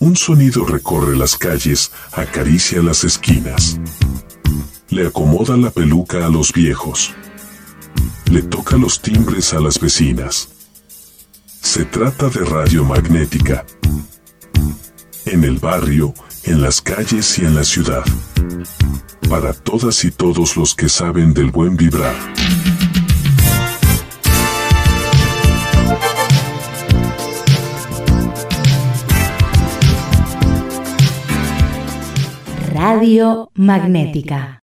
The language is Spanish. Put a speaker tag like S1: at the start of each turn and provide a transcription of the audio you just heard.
S1: Un sonido recorre las calles, acaricia las esquinas. Le acomoda la peluca a los viejos. Le toca los timbres a las vecinas. Se trata de radio magnética. En el barrio, en las calles y en la ciudad. Para todas y todos los que saben del buen vibrar.
S2: Radio Magnética.